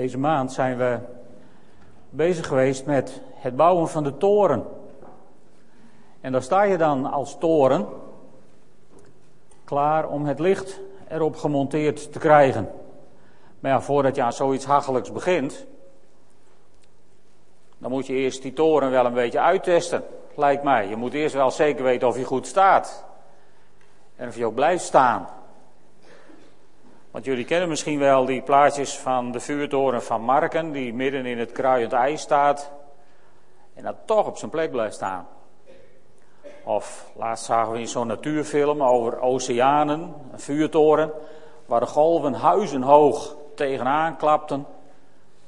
Deze maand zijn we bezig geweest met het bouwen van de toren. En daar sta je dan als toren klaar om het licht erop gemonteerd te krijgen. Maar ja, voordat je aan zoiets hachelijks begint, dan moet je eerst die toren wel een beetje uittesten, lijkt mij. Je moet eerst wel zeker weten of hij goed staat. En of hij ook blijft staan. Want jullie kennen misschien wel die plaatjes van de vuurtoren van Marken, die midden in het kruiend ijs staat. En dat toch op zijn plek blijft staan. Of laatst zagen we in zo'n natuurfilm over oceanen, een vuurtoren, waar de golven huizenhoog tegenaan klapten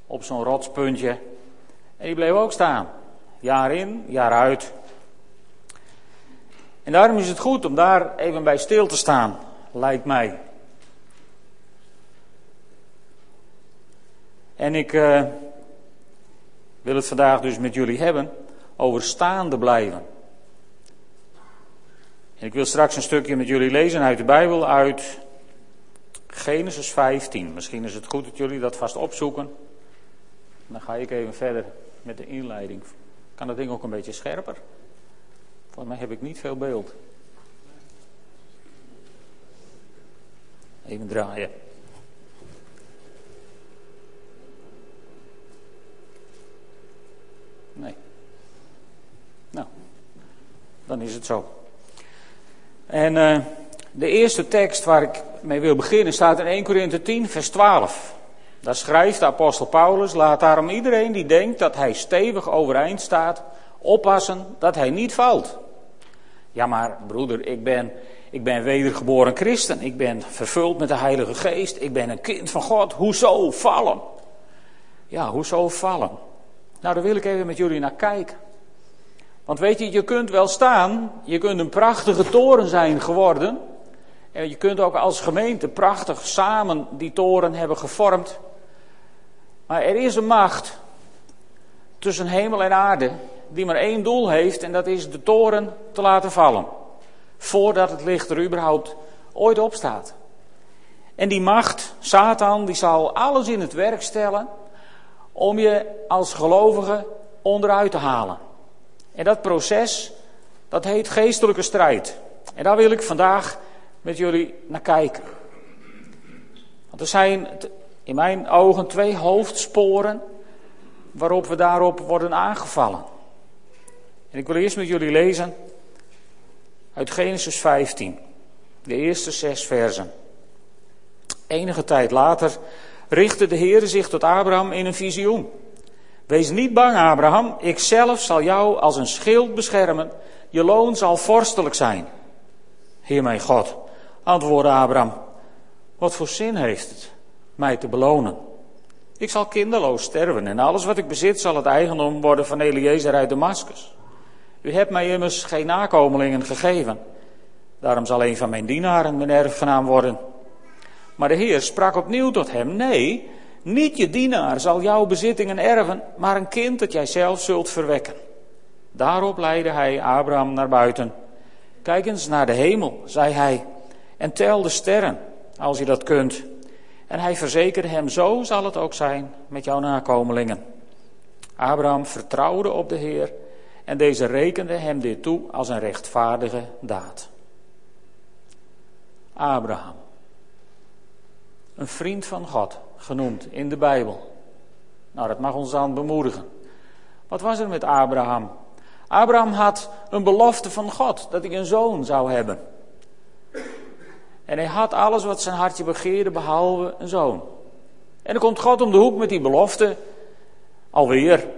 op zo'n rotspuntje. En die bleef ook staan, jaar in, jaar uit. En daarom is het goed om daar even bij stil te staan, lijkt mij. En ik uh, wil het vandaag dus met jullie hebben over staande blijven. En ik wil straks een stukje met jullie lezen uit de Bijbel, uit Genesis 15. Misschien is het goed dat jullie dat vast opzoeken. Dan ga ik even verder met de inleiding. Kan dat ding ook een beetje scherper? Volgens mij heb ik niet veel beeld. Even draaien. Nee. Nou, dan is het zo. En uh, de eerste tekst waar ik mee wil beginnen staat in 1 Korinthe 10, vers 12. Daar schrijft de apostel Paulus: Laat daarom iedereen die denkt dat hij stevig overeind staat, oppassen dat hij niet valt. Ja, maar broeder, ik ben, ik ben wedergeboren christen. Ik ben vervuld met de Heilige Geest. Ik ben een kind van God. Hoezo vallen? Ja, hoezo vallen? Nou, daar wil ik even met jullie naar kijken. Want weet je, je kunt wel staan, je kunt een prachtige toren zijn geworden. En je kunt ook als gemeente prachtig samen die toren hebben gevormd. Maar er is een macht tussen hemel en aarde die maar één doel heeft en dat is de toren te laten vallen. Voordat het licht er überhaupt ooit op staat. En die macht, Satan, die zal alles in het werk stellen om je als gelovige onderuit te halen. En dat proces, dat heet geestelijke strijd. En daar wil ik vandaag met jullie naar kijken. Want er zijn in mijn ogen twee hoofdsporen waarop we daarop worden aangevallen. En ik wil eerst met jullie lezen uit Genesis 15, de eerste zes versen. Enige tijd later richtte de Heer zich tot Abraham in een visioen. Wees niet bang, Abraham, ik zelf zal jou als een schild beschermen. Je loon zal vorstelijk zijn. Heer mijn God, antwoordde Abraham, wat voor zin heeft het mij te belonen? Ik zal kinderloos sterven en alles wat ik bezit zal het eigendom worden van Eliezer uit Damascus. U hebt mij immers geen nakomelingen gegeven. Daarom zal een van mijn dienaren mijn erfgenaam worden. Maar de Heer sprak opnieuw tot hem: Nee, niet je dienaar zal jouw bezittingen erven, maar een kind dat jij zelf zult verwekken. Daarop leidde hij Abraham naar buiten. Kijk eens naar de hemel, zei hij, en tel de sterren, als je dat kunt. En hij verzekerde hem: Zo zal het ook zijn met jouw nakomelingen. Abraham vertrouwde op de Heer en deze rekende hem dit toe als een rechtvaardige daad. Abraham, een vriend van God, genoemd in de Bijbel. Nou, dat mag ons dan bemoedigen. Wat was er met Abraham? Abraham had een belofte van God dat hij een zoon zou hebben. En hij had alles wat zijn hartje begeerde, behalve een zoon. En dan komt God om de hoek met die belofte. Alweer.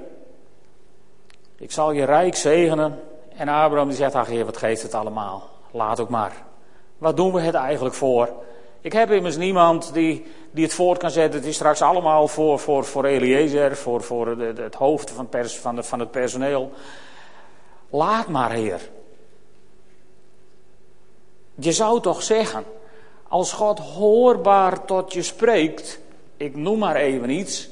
Ik zal je rijk zegenen. En Abraham die zegt, ach heer, wat geeft het allemaal? Laat ook maar. Wat doen we het eigenlijk voor? Ik heb immers niemand die, die het voort kan zetten. Het is straks allemaal voor, voor, voor Eliezer, voor, voor het hoofd van, pers, van, de, van het personeel. Laat maar, Heer. Je zou toch zeggen, als God hoorbaar tot je spreekt, ik noem maar even iets,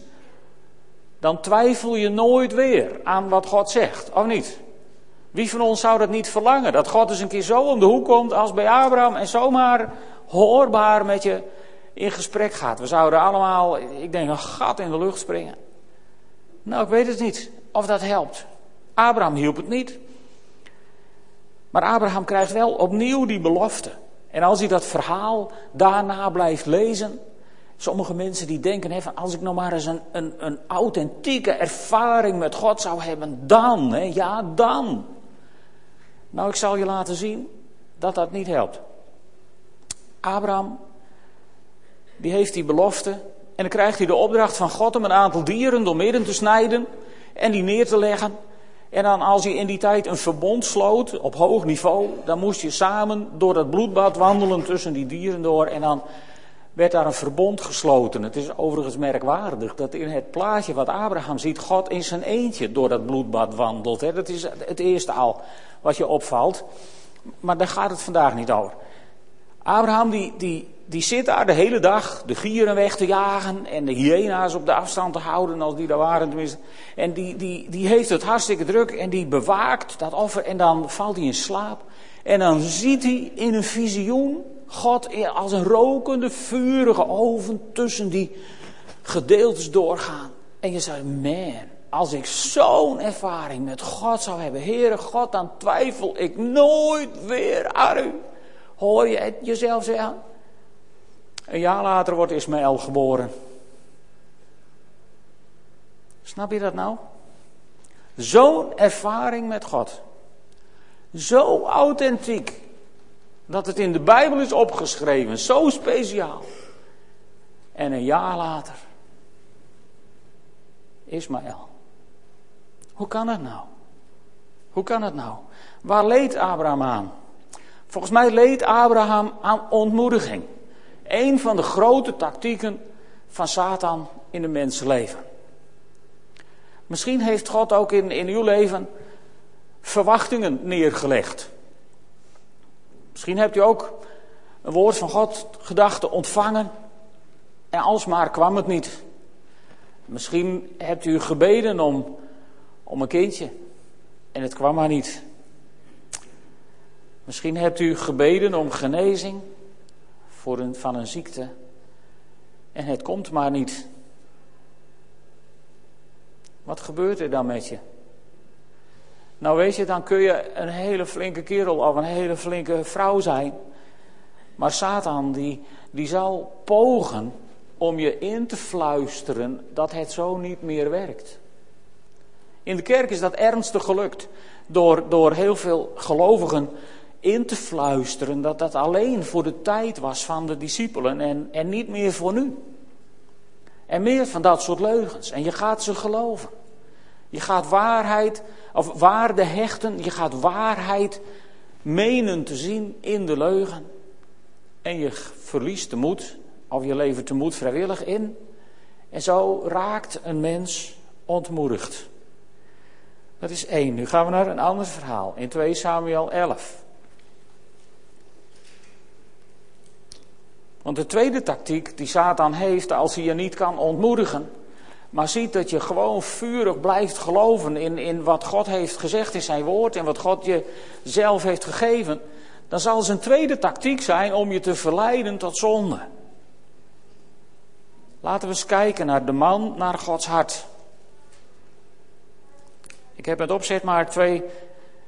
dan twijfel je nooit weer aan wat God zegt, of niet? Wie van ons zou dat niet verlangen? Dat God eens een keer zo om de hoek komt als bij Abraham en zomaar hoorbaar met je, in gesprek gaat. We zouden allemaal, ik denk, een gat in de lucht springen. Nou, ik weet het niet of dat helpt. Abraham hielp het niet. Maar Abraham krijgt wel opnieuw die belofte. En als hij dat verhaal daarna blijft lezen. Sommige mensen die denken, hè, van als ik nog maar eens een, een, een authentieke ervaring met God zou hebben, dan, hè, ja dan. Nou, ik zal je laten zien dat dat niet helpt. Abraham, die heeft die belofte. En dan krijgt hij de opdracht van God om een aantal dieren door midden te snijden en die neer te leggen. En dan als hij in die tijd een verbond sloot op hoog niveau, dan moest je samen door dat bloedbad wandelen tussen die dieren door. En dan werd daar een verbond gesloten. Het is overigens merkwaardig dat in het plaatje wat Abraham ziet, God in zijn eentje door dat bloedbad wandelt. Dat is het eerste al wat je opvalt. Maar daar gaat het vandaag niet over. Abraham die, die, die zit daar de hele dag de gieren weg te jagen en de hyena's op de afstand te houden als die daar waren tenminste. En die, die, die heeft het hartstikke druk en die bewaakt dat offer en dan valt hij in slaap. En dan ziet hij in een visioen God als een rokende, vurige oven tussen die gedeeltes doorgaan. En je zegt, man, als ik zo'n ervaring met God zou hebben, Heere God, dan twijfel ik nooit weer aan u. Hoor je het jezelf zeggen? Een jaar later wordt Ismaël geboren. Snap je dat nou? Zo'n ervaring met God. Zo authentiek. Dat het in de Bijbel is opgeschreven. Zo speciaal. En een jaar later. Ismaël. Hoe kan het nou? Hoe kan het nou? Waar leed Abraham aan? Volgens mij leed Abraham aan ontmoediging. Een van de grote tactieken van Satan in een mensenleven. Misschien heeft God ook in, in uw leven verwachtingen neergelegd. Misschien hebt u ook een woord van God gedachten ontvangen en alsmaar kwam het niet. Misschien hebt u gebeden om, om een kindje en het kwam maar niet. Misschien hebt u gebeden om genezing voor een, van een ziekte en het komt maar niet. Wat gebeurt er dan met je? Nou weet je, dan kun je een hele flinke kerel of een hele flinke vrouw zijn. Maar Satan die, die zal pogen om je in te fluisteren dat het zo niet meer werkt. In de kerk is dat ernstig gelukt. Door, door heel veel gelovigen in te fluisteren dat dat alleen voor de tijd was van de discipelen en, en niet meer voor nu. En meer van dat soort leugens. En je gaat ze geloven. Je gaat waarheid, of waarde hechten, je gaat waarheid menen te zien in de leugen. En je verliest de moed, of je levert de moed vrijwillig in. En zo raakt een mens ontmoedigd. Dat is één. Nu gaan we naar een ander verhaal in 2 Samuel 11. Want de tweede tactiek die Satan heeft als hij je niet kan ontmoedigen, maar ziet dat je gewoon vurig blijft geloven in, in wat God heeft gezegd in zijn woord en wat God je zelf heeft gegeven, dan zal zijn tweede tactiek zijn om je te verleiden tot zonde. Laten we eens kijken naar de man, naar Gods hart. Ik heb met opzet maar twee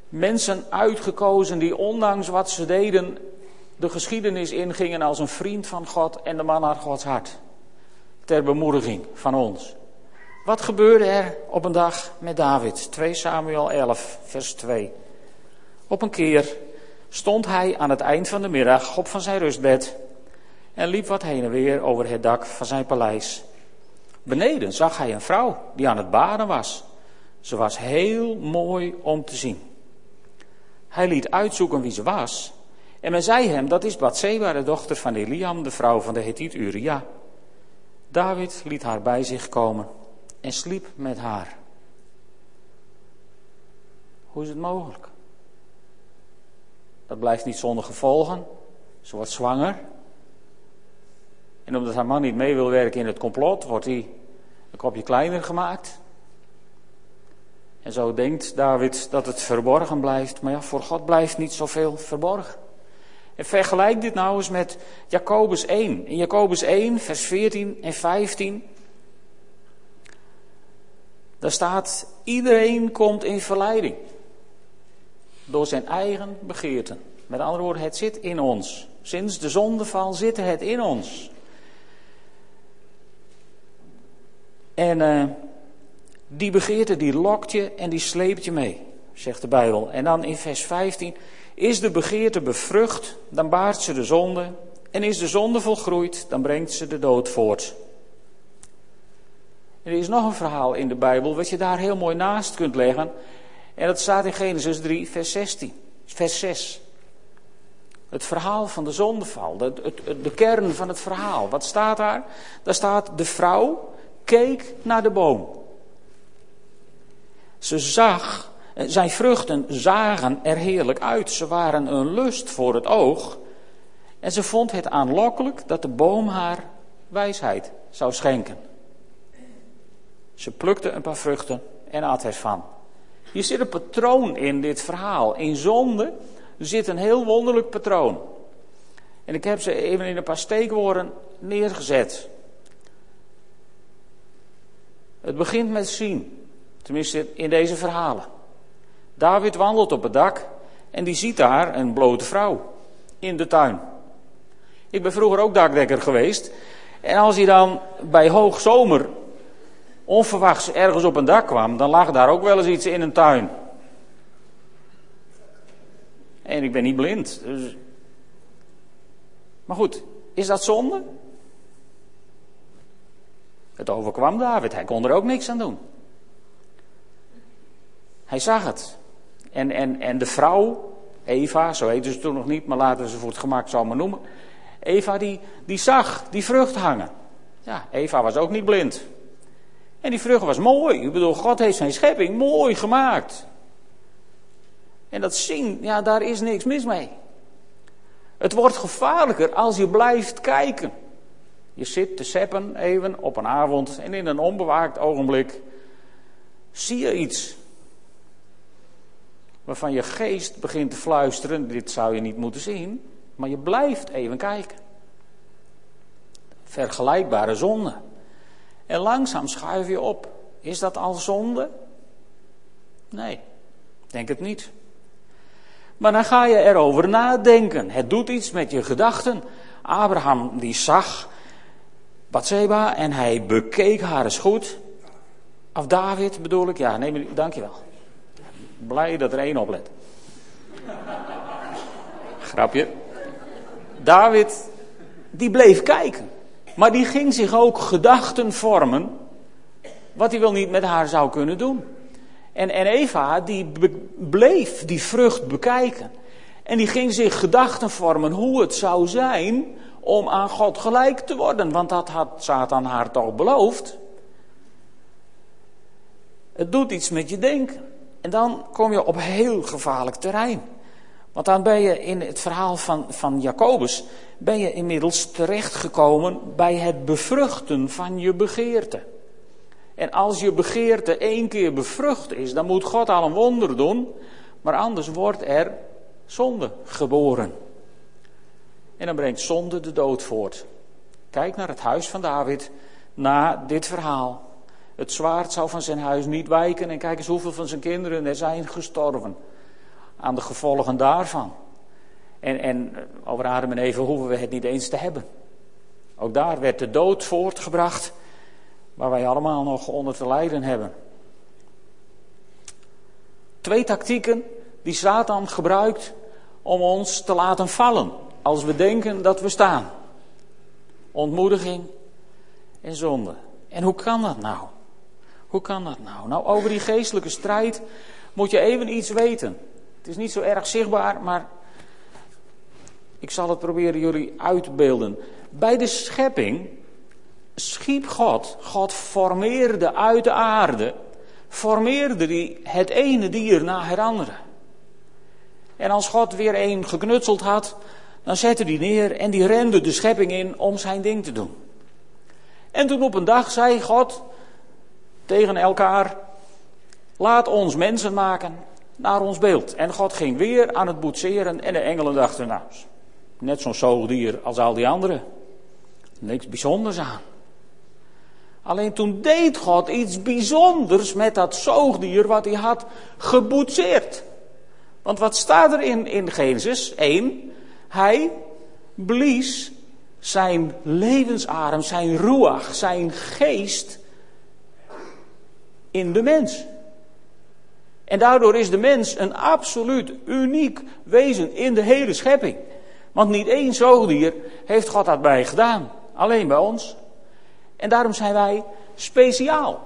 mensen uitgekozen die ondanks wat ze deden de geschiedenis ingingen als een vriend van God en de man naar Gods hart. Ter bemoediging van ons. Wat gebeurde er op een dag met David? 2 Samuel 11, vers 2. Op een keer stond hij aan het eind van de middag op van zijn rustbed en liep wat heen en weer over het dak van zijn paleis. Beneden zag hij een vrouw die aan het baden was. Ze was heel mooi om te zien. Hij liet uitzoeken wie ze was en men zei hem, dat is Bathseba, de dochter van Eliam, de vrouw van de Hethiet Uria. David liet haar bij zich komen en sliep met haar. Hoe is het mogelijk? Dat blijft niet zonder gevolgen. Ze wordt zwanger. En omdat haar man niet mee wil werken in het complot, wordt hij een kopje kleiner gemaakt. En zo denkt David dat het verborgen blijft. Maar ja, voor God blijft niet zoveel verborgen. En vergelijk dit nou eens met Jacobus 1. In Jacobus 1, vers 14 en 15. Daar staat: iedereen komt in verleiding. Door zijn eigen begeerten. Met andere woorden, het zit in ons. Sinds de zondeval zit het in ons. En uh, die begeerte die lokt je en die sleept je mee, zegt de Bijbel. En dan in vers 15, is de begeerte bevrucht, dan baart ze de zonde. En is de zonde volgroeid, dan brengt ze de dood voort. er is nog een verhaal in de Bijbel wat je daar heel mooi naast kunt leggen. En dat staat in Genesis 3, vers 16, vers 6. Het verhaal van de zondeval, de, kern van het verhaal. Wat staat daar? Daar staat, de vrouw keek naar de boom. Ze zag, zijn vruchten zagen er heerlijk uit. Ze waren een lust voor het oog. En ze vond het aanlokkelijk dat de boom haar wijsheid zou schenken. Ze plukte een paar vruchten en at ervan. Hier zit een patroon in dit verhaal. In zonde zit een heel wonderlijk patroon. En ik heb ze even in een paar steekwoorden neergezet. Het begint met zien. Tenminste in deze verhalen. David wandelt op het dak en die ziet daar een blote vrouw in de tuin. Ik ben vroeger ook dakdekker geweest. En als hij dan bij hoogzomer onverwachts ergens op een dak kwam, dan lag daar ook wel eens iets in een tuin. En ik ben niet blind. Dus... Maar goed, is dat zonde? Het overkwam David, hij kon er ook niks aan doen. Hij zag het. En, en, en de vrouw, Eva, zo heette ze toen nog niet, maar laten ze voor het gemak zo maar noemen. Eva die, die zag die vrucht hangen. Ja, Eva was ook niet blind. En die vrucht was mooi. Ik bedoel, God heeft zijn schepping mooi gemaakt. En dat zien, ja, daar is niks mis mee. Het wordt gevaarlijker als je blijft kijken. Je zit te seppen even op een avond en in een onbewaakt ogenblik zie je iets. Waarvan je geest begint te fluisteren, dit zou je niet moeten zien, maar je blijft even kijken. Vergelijkbare zonde. En langzaam schuif je op. Is dat al zonde? Nee, denk het niet. Maar dan ga je erover nadenken. Het doet iets met je gedachten. Abraham die zag Bathseba en hij bekeek haar eens goed. Of David bedoel ik, ja, nee, dankjewel. Blij dat er één oplet. Grapje. David, die bleef kijken. Maar die ging zich ook gedachten vormen. Wat hij wel niet met haar zou kunnen doen. En, en Eva, die bleef die vrucht bekijken. En die ging zich gedachten vormen hoe het zou zijn om aan God gelijk te worden. Want dat had Satan haar toch beloofd. Het doet iets met je denken. En dan kom je op heel gevaarlijk terrein. Want dan ben je in het verhaal van, van Jacobus, ben je inmiddels terechtgekomen bij het bevruchten van je begeerte. En als je begeerte één keer bevrucht is, dan moet God al een wonder doen, maar anders wordt er zonde geboren. En dan brengt zonde de dood voort. Kijk naar het huis van David na dit verhaal. Het zwaard zou van zijn huis niet wijken en kijk eens hoeveel van zijn kinderen er zijn gestorven. Aan de gevolgen daarvan. En, en over Adam en hoeven we het niet eens te hebben. Ook daar werd de dood voortgebracht, waar wij allemaal nog onder te lijden hebben. Twee tactieken die Satan gebruikt om ons te laten vallen als we denken dat we staan. Ontmoediging en zonde. En hoe kan dat nou? Hoe kan dat nou? Nou, over die geestelijke strijd moet je even iets weten. Het is niet zo erg zichtbaar, maar ik zal het proberen jullie uit te beelden. Bij de schepping schiep God, God formeerde uit de aarde, formeerde hij het ene dier na het andere. En als God weer een geknutseld had, dan zette hij neer en die rende de schepping in om zijn ding te doen. En toen op een dag zei God tegen elkaar: Laat ons mensen maken naar ons beeld. En God ging weer aan het boetseren en de engelen dachten: Nou, Net zo'n zoogdier als al die anderen. Niks bijzonders aan. Alleen toen deed God iets bijzonders met dat zoogdier wat hij had geboetseerd. Want wat staat er in, in Genesis 1? Hij blies zijn levensadem, zijn ruach, zijn geest in de mens. En daardoor is de mens een absoluut uniek wezen in de hele schepping. Want niet één zoogdier heeft God dat bij gedaan. Alleen bij ons. En daarom zijn wij speciaal.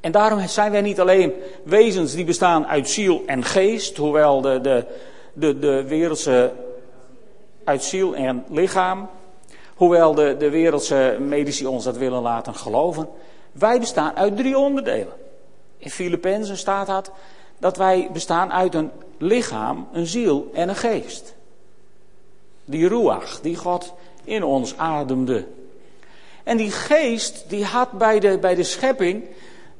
En daarom zijn wij niet alleen wezens die bestaan uit ziel en geest, hoewel de, de, de, de wereldse uit ziel en lichaam, hoewel de, de wereldse medici ons dat willen laten geloven. Wij bestaan uit drie onderdelen. In Filippenzen staat dat, dat wij bestaan uit een lichaam, een ziel en een geest. Die ruach, die God in ons ademde. En die geest, die had bij de, bij de schepping,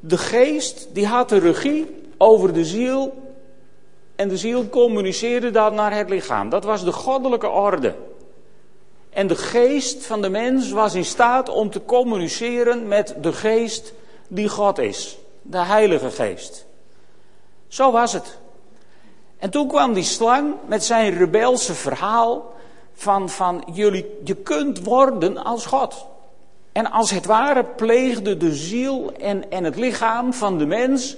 de geest, die had de regie over de ziel. En de ziel communiceerde dat naar het lichaam. Dat was de goddelijke orde. En de geest van de mens was in staat om te communiceren met de geest die God is. De Heilige Geest. Zo was het. En toen kwam die slang met zijn rebelse verhaal van, van jullie, je kunt worden als God. En als het ware pleegde de ziel en, en het lichaam van de mens,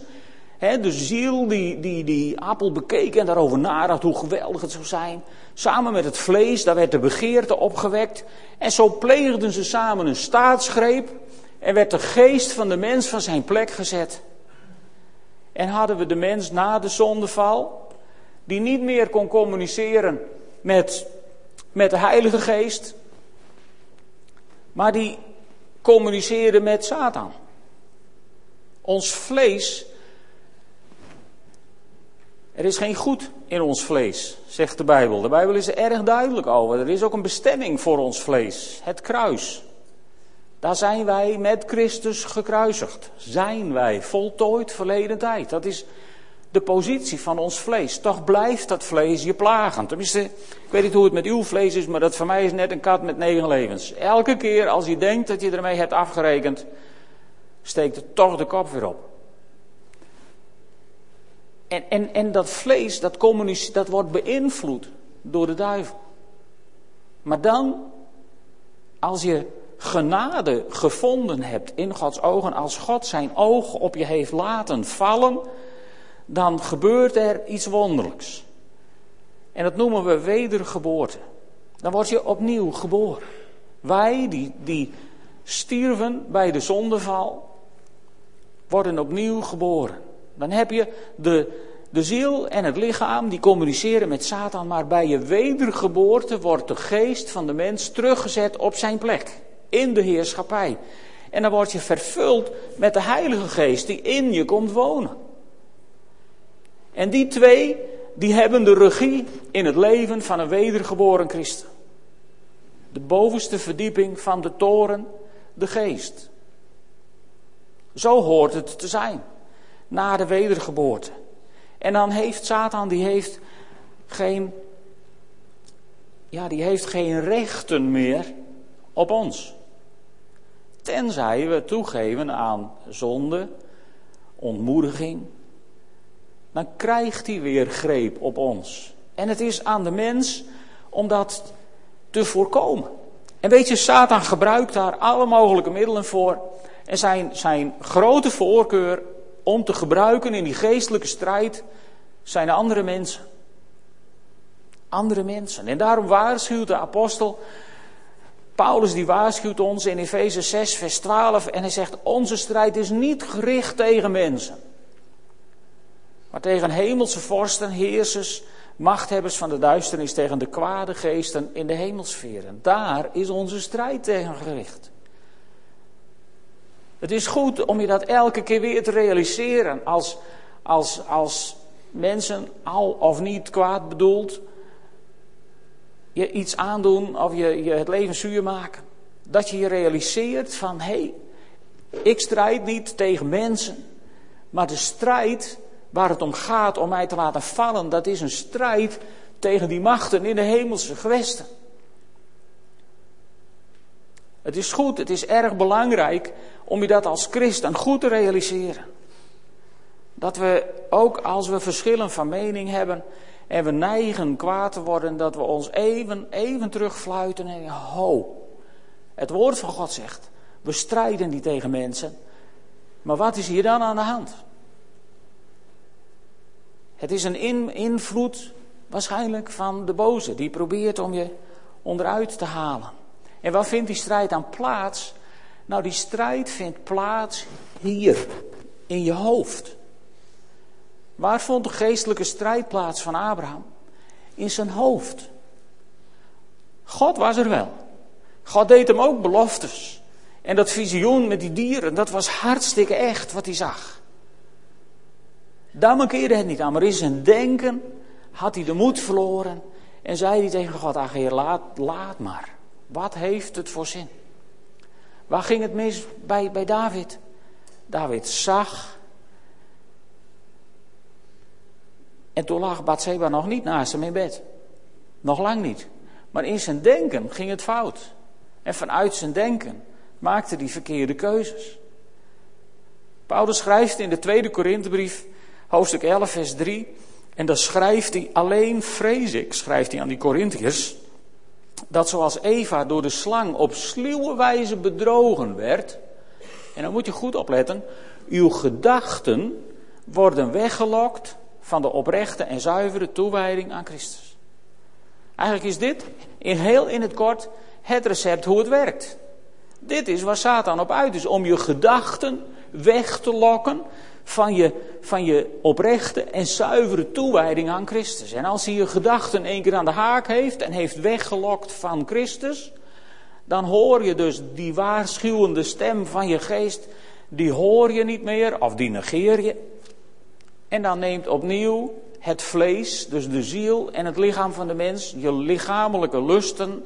hè, de ziel die, die die appel bekeek en daarover nadacht hoe geweldig het zou zijn, samen met het vlees, daar werd de begeerte opgewekt. En zo pleegden ze samen een staatsgreep en werd de geest van de mens van zijn plek gezet. En hadden we de mens na de zondeval, die niet meer kon communiceren met, met de Heilige Geest, maar die communiceerde met Satan. Ons vlees. Er is geen goed in ons vlees, zegt de Bijbel. De Bijbel is er erg duidelijk over. Er is ook een bestemming voor ons vlees: het kruis. Daar zijn wij met Christus gekruisigd. Zijn wij voltooid verleden tijd. Dat is de positie van ons vlees. Toch blijft dat vlees je plagen. Tenminste, ik weet niet hoe het met uw vlees is, maar dat voor mij is net een kat met negen levens. Elke keer als je denkt dat je ermee hebt afgerekend, steekt het toch de kop weer op. En, en, en dat vlees, dat, dat wordt beïnvloed door de duivel. Maar dan, als je genade gevonden hebt in Gods ogen, als God zijn oog op je heeft laten vallen, dan gebeurt er iets wonderlijks. En dat noemen we wedergeboorte. Dan word je opnieuw geboren. Wij die, die stierven bij de zondeval, worden opnieuw geboren. Dan heb je de, de ziel en het lichaam die communiceren met Satan, maar bij je wedergeboorte wordt de geest van de mens teruggezet op zijn plek, in de heerschappij. En dan word je vervuld met de Heilige Geest die in je komt wonen. En die twee, die hebben de regie in het leven van een wedergeboren christen. De bovenste verdieping van de toren, de geest. Zo hoort het te zijn, na de wedergeboorte. En dan heeft Satan, die heeft geen, ja, die heeft geen rechten meer op ons. Tenzij we toegeven aan zonde, ontmoediging, dan krijgt hij weer greep op ons. En het is aan de mens om dat te voorkomen. En weet je, Satan gebruikt daar alle mogelijke middelen voor. En zijn, zijn grote voorkeur om te gebruiken in die geestelijke strijd zijn andere mensen. Andere mensen. En daarom waarschuwt de apostel, Paulus die waarschuwt ons in Efeze 6, vers 12. En hij zegt, onze strijd is niet gericht tegen mensen maar tegen hemelse vorsten, heersers, machthebbers van de duisternis, tegen de kwade geesten in de hemelsferen. Daar is onze strijd tegen gericht. Het is goed om je dat elke keer weer te realiseren als, als, als mensen, al of niet kwaad bedoeld, je iets aandoen of je, je het leven zuur maken. Dat je je realiseert van hé, hey, ik strijd niet tegen mensen, maar de strijd waar het om gaat om mij te laten vallen, dat is een strijd tegen die machten in de hemelse gewesten. Het is goed, het is erg belangrijk om je dat als christen goed te realiseren. Dat we ook als we verschillen van mening hebben en we neigen kwaad te worden, dat we ons even, even terugfluiten en ho. Het woord van God zegt, we strijden niet tegen mensen. Maar wat is hier dan aan de hand? Het is een in, invloed waarschijnlijk van de boze, die probeert om je onderuit te halen. En waar vindt die strijd aan plaats? Nou, die strijd vindt plaats hier, in je hoofd. Waar vond de geestelijke strijd plaats van Abraham? In zijn hoofd. God was er wel. God deed hem ook beloftes. En dat visioen met die dieren, dat was hartstikke echt wat hij zag. Daar mankeerde het niet aan, maar in zijn denken had hij de moed verloren en zei hij tegen God, ach heer, laat, laat maar. Wat heeft het voor zin? Waar ging het mis bij, bij David? David zag. En toen lag Bathseba nog niet naast hem in bed. Nog lang niet. Maar in zijn denken ging het fout. En vanuit zijn denken maakte hij verkeerde keuzes. Paulus schrijft in de tweede Korinthebrief, hoofdstuk 11, vers 3. En dan schrijft hij, alleen vrees ik, schrijft hij aan die Corinthiërs dat zoals Eva door de slang op sluwe wijze bedrogen werd, en dan moet je goed opletten, uw gedachten worden weggelokt van de oprechte en zuivere toewijding aan Christus. Eigenlijk is dit in heel in het kort het recept hoe het werkt. Dit is waar Satan op uit is, om je gedachten weg te lokken van je, van je oprechte en zuivere toewijding aan Christus. En als hij je gedachten één keer aan de haak heeft en heeft weggelokt van Christus, dan hoor je dus die waarschuwende stem van je geest, die hoor je niet meer of die negeer je. En dan neemt opnieuw het vlees, dus de ziel en het lichaam van de mens, je lichamelijke lusten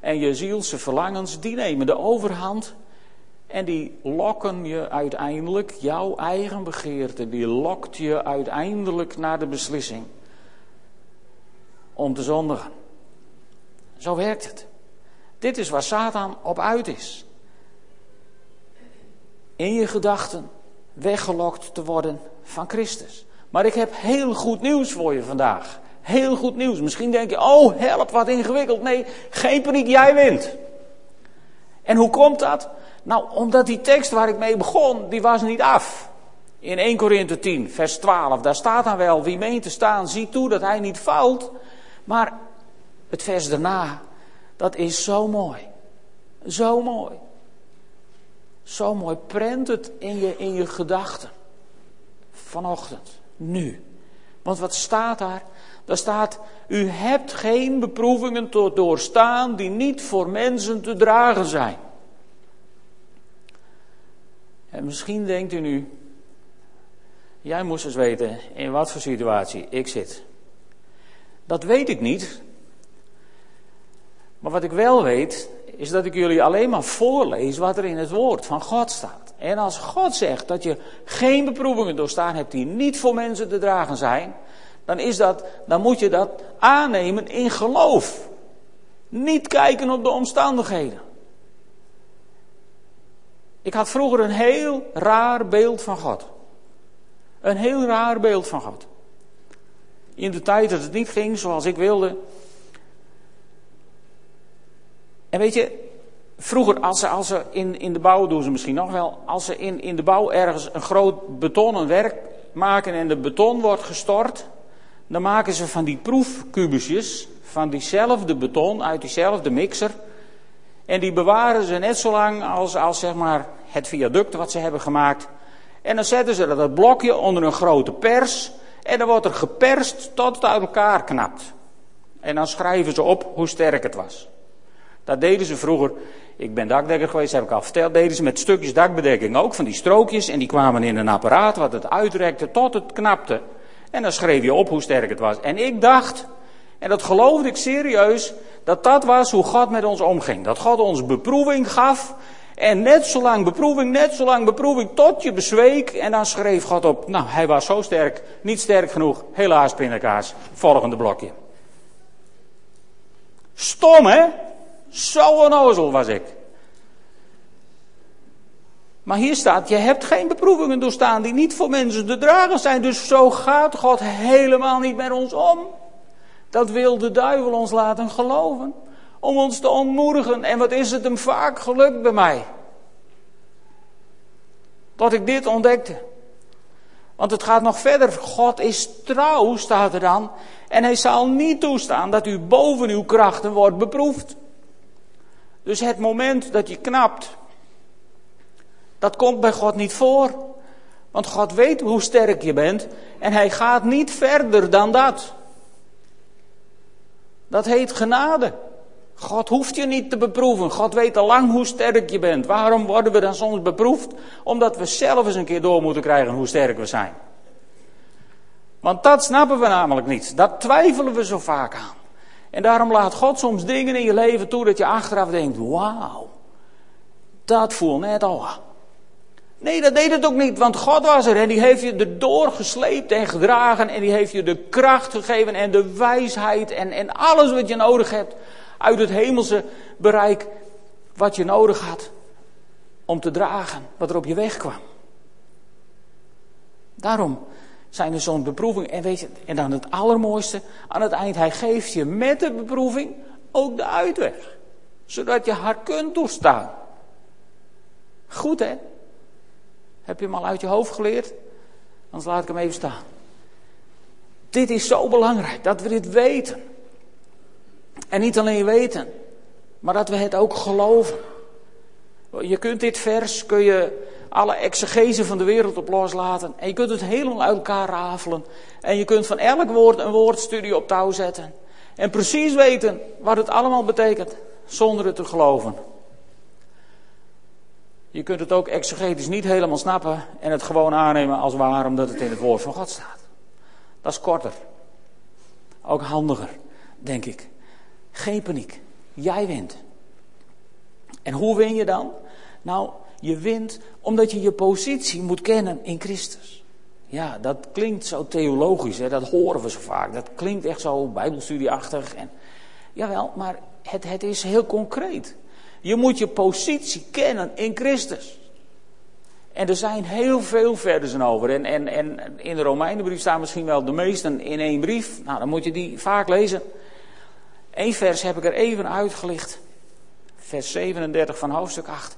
en je zielse verlangens, die nemen de overhand en die lokken je uiteindelijk, jouw eigen begeerte, die lokt je uiteindelijk naar de beslissing om te zondigen. Zo werkt het. Dit is waar Satan op uit is. In je gedachten weggelokt te worden van Christus. Maar ik heb heel goed nieuws voor je vandaag. Heel goed nieuws. Misschien denk je, oh help, wat ingewikkeld. Nee, geen paniek, jij wint. En hoe komt dat? Nou, omdat die tekst waar ik mee begon, die was niet af. In 1 Korinthe 10, vers 12, daar staat dan wel, wie meent te staan, zie toe dat hij niet valt. Maar het vers daarna, dat is zo mooi. Zo mooi. Zo mooi prent het in je, in je gedachten. Vanochtend, nu. Want wat staat daar? Daar staat, u hebt geen beproevingen doorstaan die niet voor mensen te dragen zijn. En misschien denkt u nu, jij moest eens weten in wat voor situatie ik zit. Dat weet ik niet. Maar wat ik wel weet, is dat ik jullie alleen maar voorlees wat er in het woord van God staat. En als God zegt dat je geen beproevingen doorstaan hebt die niet voor mensen te dragen zijn, dan, is dat, dan moet je dat aannemen in geloof. Niet kijken op de omstandigheden. Ik had vroeger een heel raar beeld van God. Een heel raar beeld van God. In de tijd dat het niet ging zoals ik wilde. En weet je, vroeger als ze, als ze in, in de bouw doen ze misschien nog wel. Als ze in, in de bouw ergens een groot betonnen werk maken en de beton wordt gestort. Dan maken ze van die proefkubusjes, van diezelfde beton uit diezelfde mixer. En die bewaren ze net zo lang als, als zeg maar het viaduct wat ze hebben gemaakt. En dan zetten ze dat blokje onder een grote pers. En dan wordt er geperst tot het uit elkaar knapt. En dan schrijven ze op hoe sterk het was. Dat deden ze vroeger. Ik ben dakdekker geweest, heb ik al verteld. Deden ze met stukjes dakbedekking ook, van die strookjes. En die kwamen in een apparaat wat het uitrekte tot het knapte. En dan schreef je op hoe sterk het was. En ik dacht, en dat geloofde ik serieus, dat dat was hoe God met ons omging. Dat God ons beproeving gaf. En net zo lang beproeving, net zo lang beproeving, tot je bezweek. En dan schreef God op, nou, hij was zo sterk, niet sterk genoeg. Helaas, pindakaas, volgende blokje. Stom, hè? Zo onnozel was ik. Maar hier staat, je hebt geen beproevingen doorstaan die niet voor mensen te dragen zijn. Dus zo gaat God helemaal niet met ons om. Dat wil de duivel ons laten geloven. Om ons te ontmoedigen. En wat is het hem vaak gelukt bij mij? Dat ik dit ontdekte. Want het gaat nog verder. God is trouw, staat er dan. En hij zal niet toestaan dat u boven uw krachten wordt beproefd. Dus het moment dat je knapt, dat komt bij God niet voor. Want God weet hoe sterk je bent en hij gaat niet verder dan dat. Dat heet genade. God hoeft je niet te beproeven. God weet al lang hoe sterk je bent. Waarom worden we dan soms beproefd? Omdat we zelf eens een keer door moeten krijgen hoe sterk we zijn. Want dat snappen we namelijk niet. Dat twijfelen we zo vaak aan. En daarom laat God soms dingen in je leven toe dat je achteraf denkt: wauw, dat voel net al. Nee, dat deed het ook niet, want God was er en die heeft je erdoor gesleept en gedragen en die heeft je de kracht gegeven en de wijsheid en, en alles wat je nodig hebt uit het hemelse bereik wat je nodig had om te dragen wat er op je weg kwam. Daarom zijn er zo'n beproeving. En, weet je, en dan het allermooiste, aan het eind, hij geeft je met de beproeving ook de uitweg. Zodat je haar kunt doorstaan. Goed hè? Heb je hem al uit je hoofd geleerd? Anders laat ik hem even staan. Dit is zo belangrijk, dat we dit weten. En niet alleen weten, maar dat we het ook geloven. Je kunt dit vers, kun je alle exegese van de wereld op loslaten. En je kunt het helemaal uit elkaar rafelen. En je kunt van elk woord een woordstudie op touw zetten. En precies weten wat het allemaal betekent, zonder het te geloven. Je kunt het ook exegetisch niet helemaal snappen en het gewoon aannemen als waar, omdat het in het woord van God staat. Dat is korter. Ook handiger, denk ik. Geen paniek. Jij wint. En hoe win je dan? Nou, je wint omdat je je positie moet kennen in Christus. Ja, dat klinkt zo theologisch, hè? dat horen we zo vaak. Dat klinkt echt zo bijbelstudieachtig. En, jawel, maar het, het is heel concreet. Je moet je positie kennen in Christus. En er zijn heel veel versen over. En, en, en in de Romeinenbrief staan misschien wel de meesten in één brief. Nou, dan moet je die vaak lezen. Eén vers heb ik er even uitgelicht. Vers 37 van hoofdstuk 8.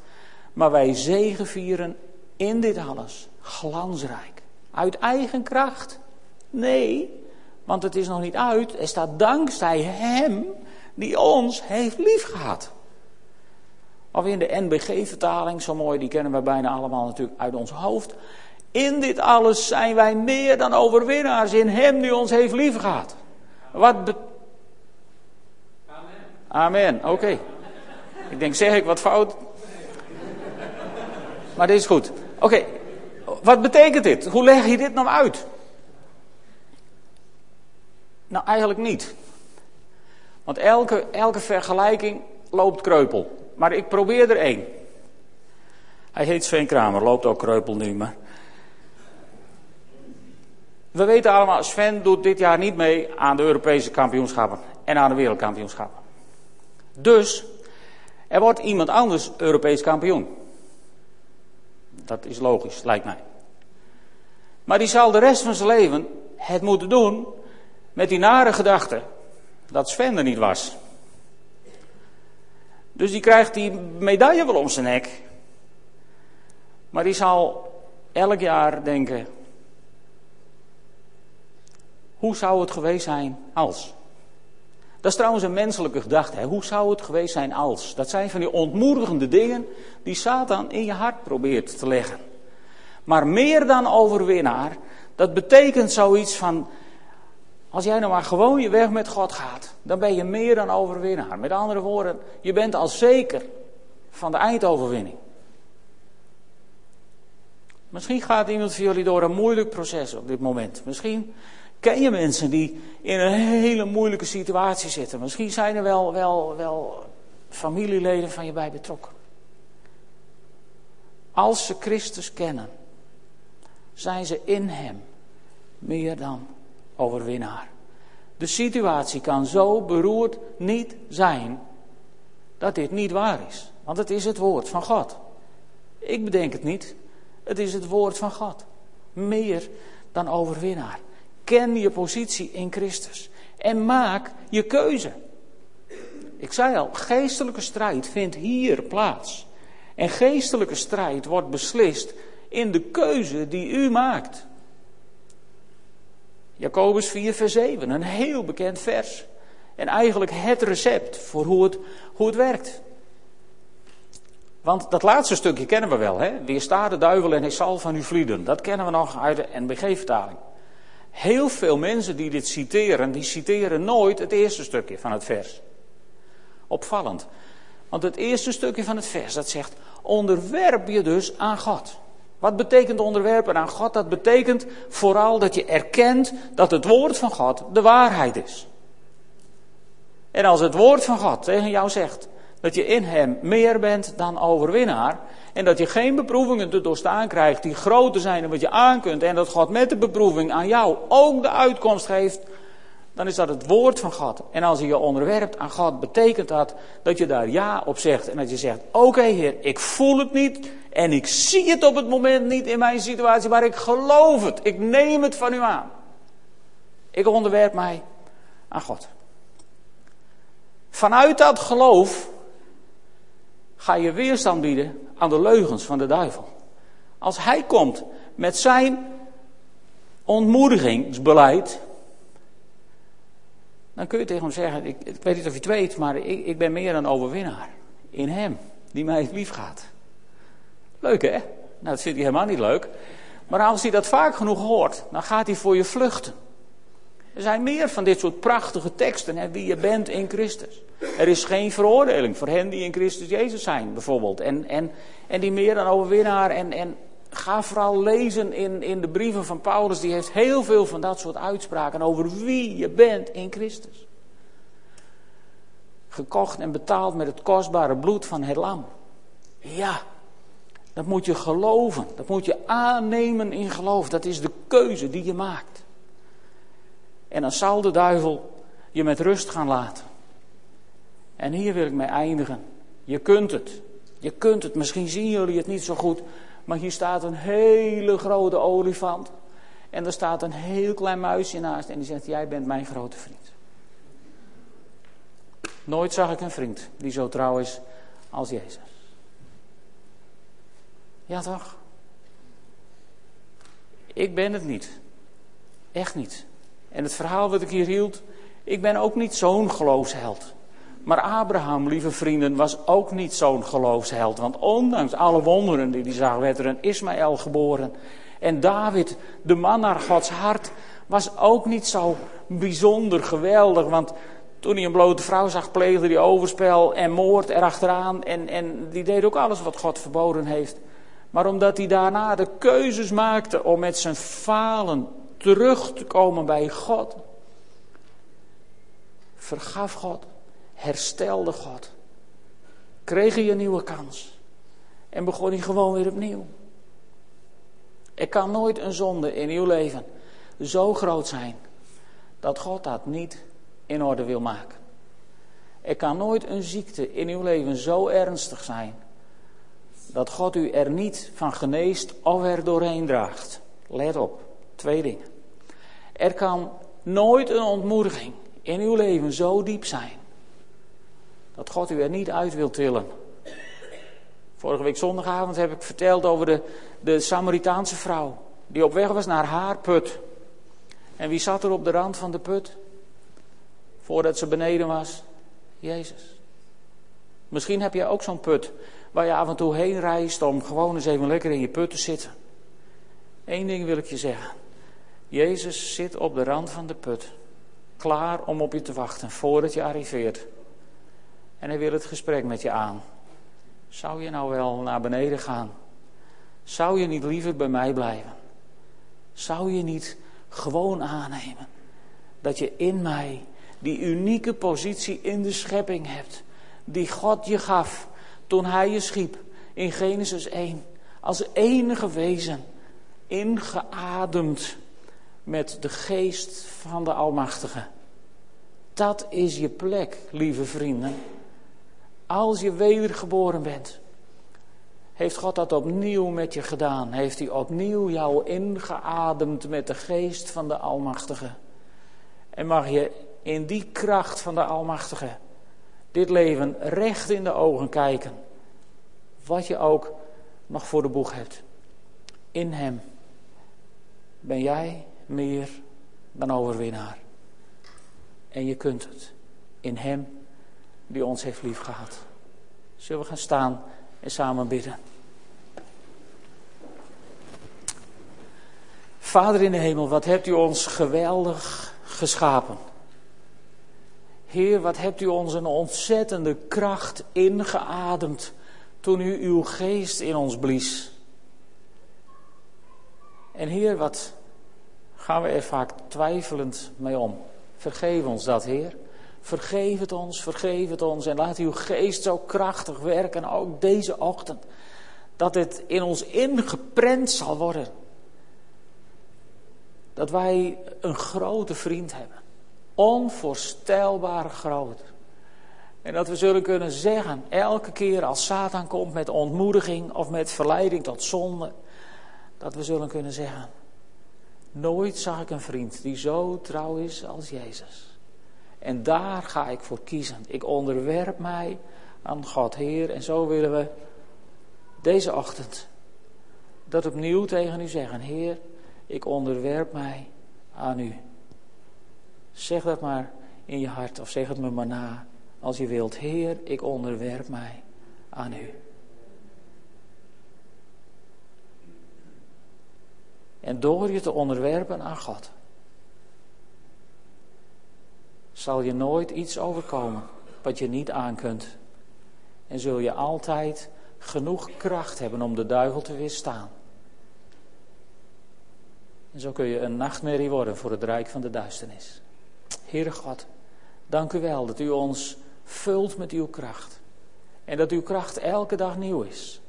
Maar wij zegevieren in dit alles glansrijk. Uit eigen kracht? Nee, want het is nog niet uit. Er staat dankzij Hem die ons heeft liefgehad. Of in de NBG-vertaling, zo mooi, die kennen we bijna allemaal natuurlijk uit ons hoofd. In dit alles zijn wij meer dan overwinnaars in Hem die ons heeft liefgehad. Wat Amen. Amen, oké. Ik denk, zeg ik wat fout? Maar dit is goed. Oké, wat betekent dit? Hoe leg je dit nou uit? Nou, eigenlijk niet. Want elke, elke vergelijking loopt kreupel. Maar ik probeer er één. Hij heet Sven Kramer, loopt ook kreupel nu, maar... We weten allemaal, Sven doet dit jaar niet mee aan de Europese kampioenschappen en aan de wereldkampioenschappen. Dus, er wordt iemand anders Europees kampioen. Dat is logisch, lijkt mij. Maar die zal de rest van zijn leven het moeten doen met die nare gedachte dat Sven er niet was. Dus die krijgt die medaille wel om zijn nek. Maar die zal elk jaar denken: hoe zou het geweest zijn als? Dat is trouwens een menselijke gedachte. Hoe zou het geweest zijn als? Dat zijn van die ontmoedigende dingen die Satan in je hart probeert te leggen. Maar meer dan overwinnaar, dat betekent zoiets van. Als jij nou maar gewoon je weg met God gaat, dan ben je meer dan overwinnaar. Met andere woorden, je bent al zeker van de eindoverwinning. Misschien gaat iemand van jullie door een moeilijk proces op dit moment. Misschien Ken je mensen die in een hele moeilijke situatie zitten? Misschien zijn er wel, wel, wel familieleden van je bij betrokken. Als ze Christus kennen, zijn ze in Hem meer dan overwinnaar. De situatie kan zo beroerd niet zijn dat dit niet waar is. Want het is het woord van God. Ik bedenk het niet. Het is het woord van God. Meer dan overwinnaar. Ken je positie in Christus. En maak je keuze. Ik zei al, geestelijke strijd vindt hier plaats. En geestelijke strijd wordt beslist in de keuze die u maakt. Jacobus 4, vers 7, een heel bekend vers. En eigenlijk het recept voor hoe het, hoe het werkt. Want dat laatste stukje kennen we wel. Hè? Weersta de duivel en hij zal van u vlieden. Dat kennen we nog uit de NBG-vertaling. Heel veel mensen die dit citeren, die citeren nooit het eerste stukje van het vers. Opvallend. Want het eerste stukje van het vers, dat zegt, onderwerp je dus aan God. Wat betekent onderwerpen aan God? Dat betekent vooral dat je erkent dat het woord van God de waarheid is. En als het woord van God tegen jou zegt dat je in hem meer bent dan overwinnaar, en dat je geen beproevingen te doorstaan krijgt die groter zijn dan wat je aankunt, en dat God met de beproeving aan jou ook de uitkomst geeft, dan is dat het woord van God. En als je je onderwerpt aan God, betekent dat dat je daar ja op zegt. En dat je zegt: Oké, Heer, ik voel het niet. En ik zie het op het moment niet in mijn situatie, maar ik geloof het. Ik neem het van u aan. Ik onderwerp mij aan God. Vanuit dat geloof ga je weerstand bieden aan de leugens van de duivel. Als hij komt met zijn ontmoedigingsbeleid, dan kun je tegen hem zeggen: Ik, ik weet niet of je het weet, maar ik, ik ben meer dan overwinnaar. In hem, die mij lief gaat. Leuk hè? Nou, dat vindt hij helemaal niet leuk. Maar als hij dat vaak genoeg hoort, dan gaat hij voor je vluchten. Er zijn meer van dit soort prachtige teksten, hè, wie je bent in Christus. Er is geen veroordeling voor hen die in Christus Jezus zijn, bijvoorbeeld. En, en, en die meer dan overwinnaar. En, en ga vooral lezen in, in de brieven van Paulus. Die heeft heel veel van dat soort uitspraken over wie je bent in Christus. Gekocht en betaald met het kostbare bloed van het lam. Ja, dat moet je geloven. Dat moet je aannemen in geloof. Dat is de keuze die je maakt. En dan zal de duivel je met rust gaan laten. En hier wil ik mee eindigen. Je kunt het. Je kunt het. Misschien zien jullie het niet zo goed. Maar hier staat een hele grote olifant. En er staat een heel klein muisje naast. En die zegt: Jij bent mijn grote vriend. Nooit zag ik een vriend die zo trouw is als Jezus. Ja, toch? Ik ben het niet. Echt niet. En het verhaal wat ik hier hield, ik ben ook niet zo'n geloofsheld. Maar Abraham, lieve vrienden, was ook niet zo'n geloofsheld. Want ondanks alle wonderen die hij zag, werd er een Ismaël geboren. En David, de man naar Gods hart, was ook niet zo bijzonder geweldig. Want toen hij een blote vrouw zag, pleegde hij overspel en moord erachteraan. En, en die deed ook alles wat God verboden heeft. Maar omdat hij daarna de keuzes maakte om met zijn falen terug te komen bij God, vergaf God, herstelde God, kreeg hij een nieuwe kans en begon hij gewoon weer opnieuw. Er kan nooit een zonde in uw leven zo groot zijn dat God dat niet in orde wil maken. Er kan nooit een ziekte in uw leven zo ernstig zijn dat God u er niet van geneest of er doorheen draagt. Let op, twee dingen. Er kan nooit een ontmoediging in uw leven zo diep zijn dat God u er niet uit wil tillen. Vorige week zondagavond heb ik verteld over de, de Samaritaanse vrouw die op weg was naar haar put. En wie zat er op de rand van de put? Voordat ze beneden was? Jezus. Misschien heb je ook zo'n put waar je af en toe heen reist om gewoon eens even lekker in je put te zitten. Eén ding wil ik je zeggen. Jezus zit op de rand van de put, klaar om op je te wachten voordat je arriveert. En hij wil het gesprek met je aan. Zou je nou wel naar beneden gaan? Zou je niet liever bij mij blijven? Zou je niet gewoon aannemen dat je in mij die unieke positie in de schepping hebt, die God je gaf toen hij je schiep in Genesis 1, als enige wezen, ingeademd met de geest van de Almachtige. Dat is je plek, lieve vrienden. Als je wedergeboren bent, heeft God dat opnieuw met je gedaan. Heeft hij opnieuw jou ingeademd met de geest van de Almachtige. En mag je in die kracht van de Almachtige dit leven recht in de ogen kijken. Wat je ook nog voor de boeg hebt. In Hem ben jij meer dan overwinnaar. En je kunt het. In Hem die ons heeft liefgehad. Zullen we gaan staan en samen bidden. Vader in de hemel, wat hebt u ons geweldig geschapen. Heer, wat hebt u ons een ontzettende kracht ingeademd toen u uw geest in ons blies. En Heer, wat gaan we er vaak twijfelend mee om. Vergeef ons dat, Heer. Vergeef het ons, vergeef het ons en laat uw geest zo krachtig werken, ook deze ochtend, dat het in ons ingeprent zal worden. Dat wij een grote vriend hebben, onvoorstelbaar groot. En dat we zullen kunnen zeggen, elke keer als Satan komt met ontmoediging of met verleiding tot zonde, dat we zullen kunnen zeggen, nooit zag ik een vriend die zo trouw is als Jezus. En daar ga ik voor kiezen. Ik onderwerp mij aan God, Heer. En zo willen we deze ochtend dat opnieuw tegen u zeggen. Heer, ik onderwerp mij aan u. Zeg dat maar in je hart of zeg het me maar na als je wilt. Heer, ik onderwerp mij aan u. En door je te onderwerpen aan God, zal je nooit iets overkomen wat je niet aan kunt. En zul je altijd genoeg kracht hebben om de duivel te weerstaan. En zo kun je een nachtmerrie worden voor het rijk van de duisternis. Heere God, dank u wel dat u ons vult met uw kracht. En dat uw kracht elke dag nieuw is.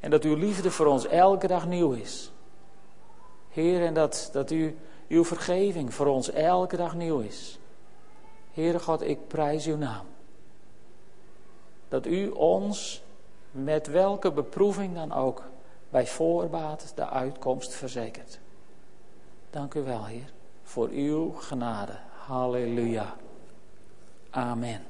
En dat uw liefde voor ons elke dag nieuw is. Heer, en dat, dat u, uw vergeving voor ons elke dag nieuw is. Heere God, ik prijs uw naam. Dat u ons met welke beproeving dan ook bij voorbaat de uitkomst verzekert. Dank u wel, Heer, voor uw genade. Halleluja. Amen.